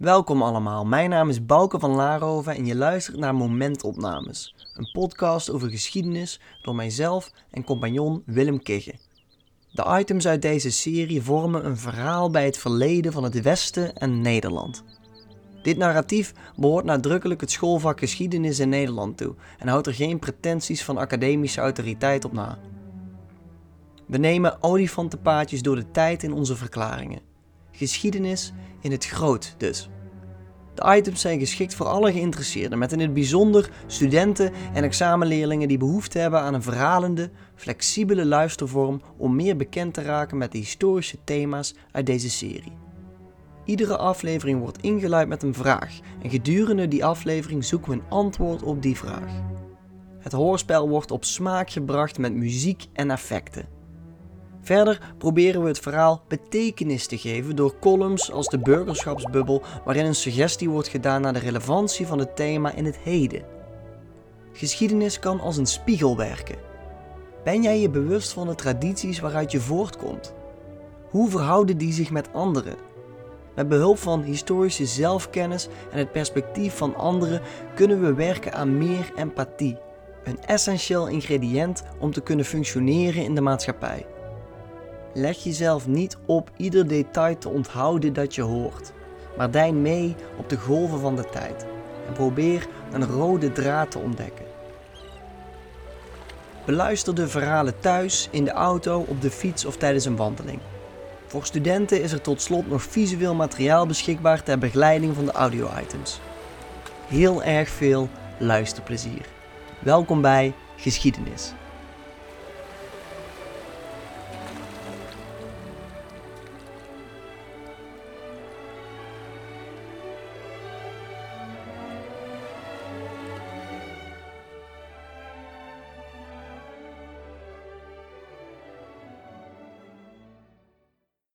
Welkom allemaal, mijn naam is Bouke van Laarhoven en je luistert naar Momentopnames, een podcast over geschiedenis door mijzelf en compagnon Willem Kigge. De items uit deze serie vormen een verhaal bij het verleden van het Westen en Nederland. Dit narratief behoort nadrukkelijk het schoolvak geschiedenis in Nederland toe en houdt er geen pretenties van academische autoriteit op na. We nemen olifantenpaadjes door de tijd in onze verklaringen. Geschiedenis in het groot dus. De items zijn geschikt voor alle geïnteresseerden, met in het bijzonder studenten en examenleerlingen die behoefte hebben aan een verhalende, flexibele luistervorm om meer bekend te raken met de historische thema's uit deze serie. Iedere aflevering wordt ingeluid met een vraag en gedurende die aflevering zoeken we een antwoord op die vraag. Het hoorspel wordt op smaak gebracht met muziek en effecten. Verder proberen we het verhaal betekenis te geven door columns als de burgerschapsbubbel, waarin een suggestie wordt gedaan naar de relevantie van het thema in het heden. Geschiedenis kan als een spiegel werken. Ben jij je bewust van de tradities waaruit je voortkomt? Hoe verhouden die zich met anderen? Met behulp van historische zelfkennis en het perspectief van anderen kunnen we werken aan meer empathie, een essentieel ingrediënt om te kunnen functioneren in de maatschappij. Leg jezelf niet op ieder detail te onthouden dat je hoort, maar dein mee op de golven van de tijd en probeer een rode draad te ontdekken. Beluister de verhalen thuis, in de auto, op de fiets of tijdens een wandeling. Voor studenten is er tot slot nog visueel materiaal beschikbaar ter begeleiding van de audio-items. Heel erg veel luisterplezier. Welkom bij Geschiedenis.